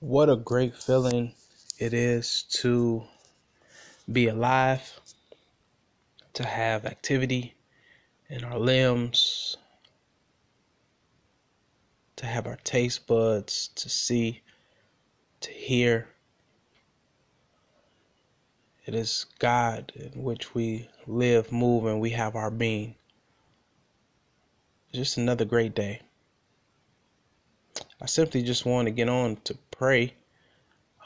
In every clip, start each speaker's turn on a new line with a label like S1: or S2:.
S1: What a great feeling it is to be alive, to have activity in our limbs, to have our taste buds, to see, to hear. It is God in which we live, move, and we have our being. Just another great day. I simply just want to get on to pray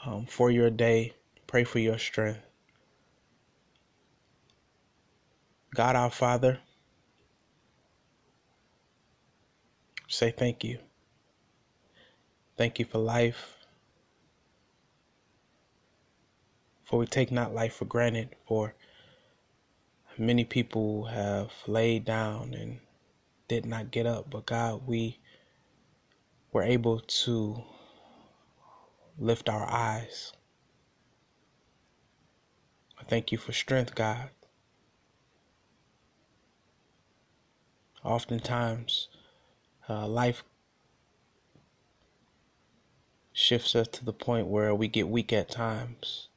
S1: um, for your day, pray for your strength. God our Father, say thank you. Thank you for life. For we take not life for granted, for many people have laid down and did not get up. But God, we were able to lift our eyes. I thank you for strength, God. Oftentimes, uh, life shifts us to the point where we get weak at times.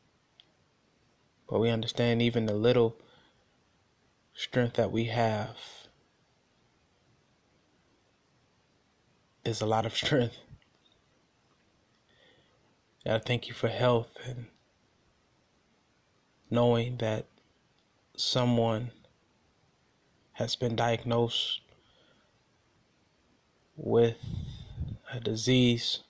S1: But we understand even the little strength that we have is a lot of strength. I thank you for health and knowing that someone has been diagnosed with a disease.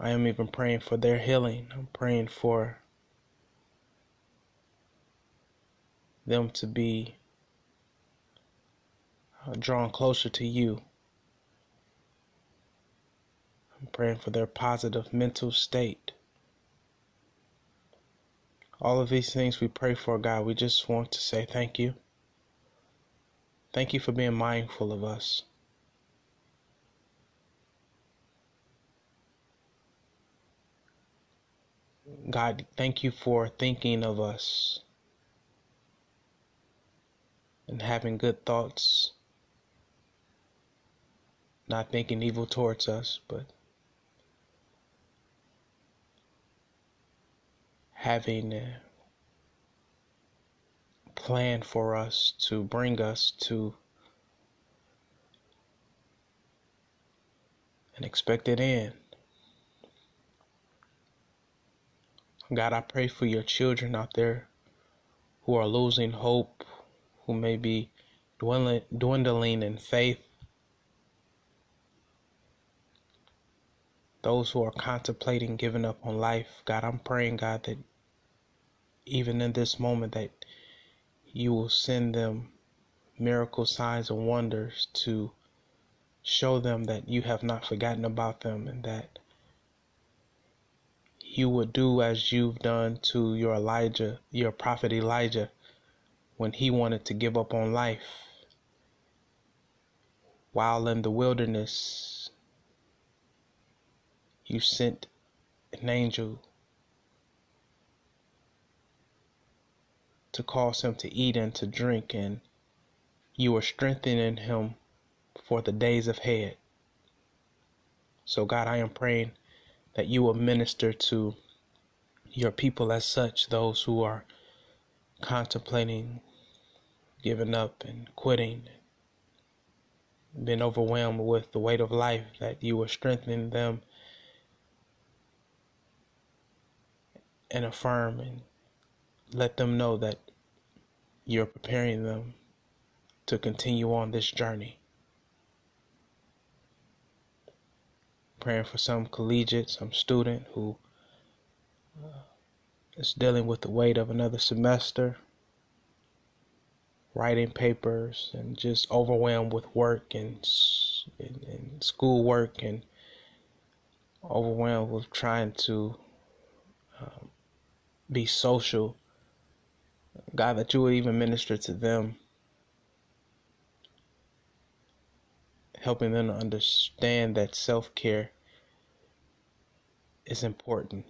S1: I am even praying for their healing. I'm praying for them to be uh, drawn closer to you. I'm praying for their positive mental state. All of these things we pray for, God, we just want to say thank you. Thank you for being mindful of us. God, thank you for thinking of us and having good thoughts, not thinking evil towards us, but having a plan for us to bring us to an expected end. God, I pray for your children out there who are losing hope, who may be dwindling, dwindling in faith, those who are contemplating giving up on life. God, I'm praying, God, that even in this moment that you will send them miracle signs and wonders to show them that you have not forgotten about them and that you would do as you've done to your Elijah, your prophet Elijah, when he wanted to give up on life. While in the wilderness, you sent an angel to cause him to eat and to drink, and you are strengthening him for the days ahead. So, God, I am praying that you will minister to your people as such, those who are contemplating giving up and quitting, been overwhelmed with the weight of life, that you will strengthen them and affirm and let them know that you're preparing them to continue on this journey. Praying for some collegiate, some student who uh, dealing with the weight of another semester, writing papers, and just overwhelmed with work and, and, and school work and overwhelmed with trying to um, be social God, that you would even minister to them, helping them to understand that self care is important.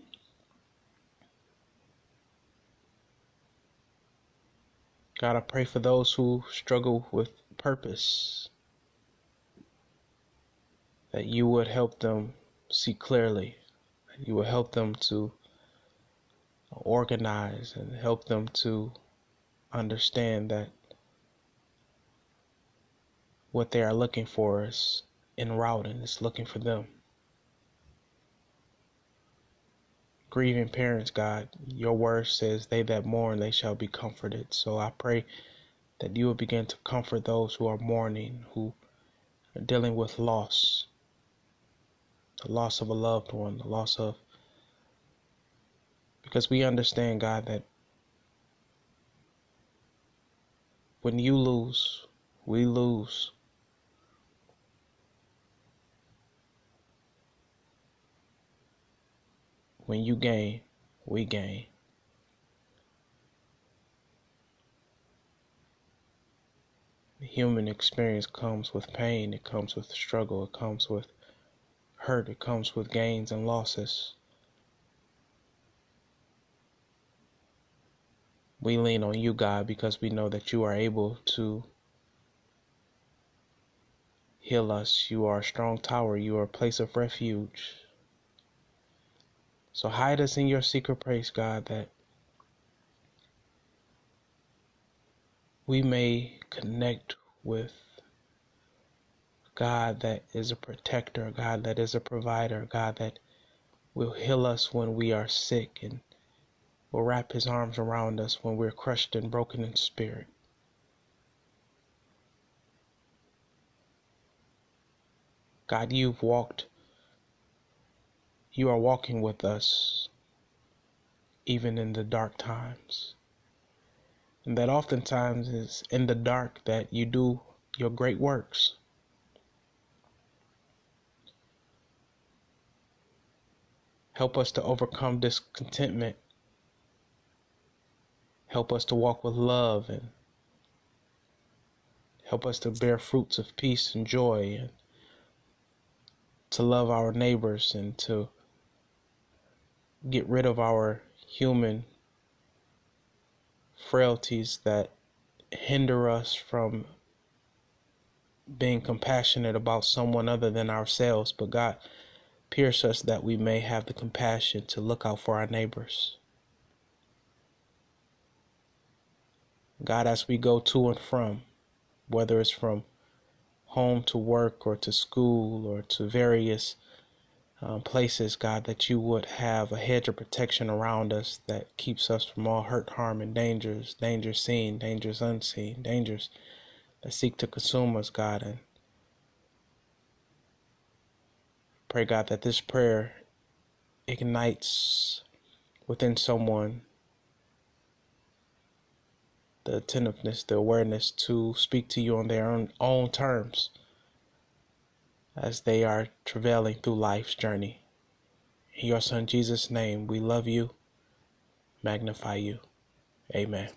S1: God, I pray for those who struggle with purpose. that you would help them see clearly. You would help them to organize and help them to understand that what they are looking for is en route and is looking for them. Grieving parents, God, your word says, They that mourn, they shall be comforted. So I pray that you will begin to comfort those who are mourning, who are dealing with loss the loss of a loved one, the loss of. Because we understand, God, that when you lose, we lose. When you gain, we gain. The human experience comes with pain, it comes with struggle, it comes with hurt, it comes with gains and losses. We lean on you, God, because we know that you are able to heal us. You are a strong tower, you are a place of refuge. So hide us in your secret place, God, that we may connect with God that is a protector, God that is a provider, God that will heal us when we are sick and will wrap his arms around us when we're crushed and broken in spirit. God, you've walked you are walking with us even in the dark times. And that oftentimes is in the dark that you do your great works. Help us to overcome discontentment. Help us to walk with love and help us to bear fruits of peace and joy and to love our neighbors and to get rid of our human frailties that hinder us from being compassionate about someone other than ourselves. But God, pierce us that we may have the compassion to look out for our neighbors. God, as we go to and from, whether it's from home to work or to school or to various um, places, God, that you would have a hedge of protection around us that keeps us from all hurt, harm, and dangers, dangers seen, dangers unseen, dangers that seek to consume us, God. And pray, God, that this prayer ignites within someone the attentiveness, the awareness to speak to you on their own, own terms as they are travailing through life's journey. In your Son Jesus' name, we love you, magnify you. Amen.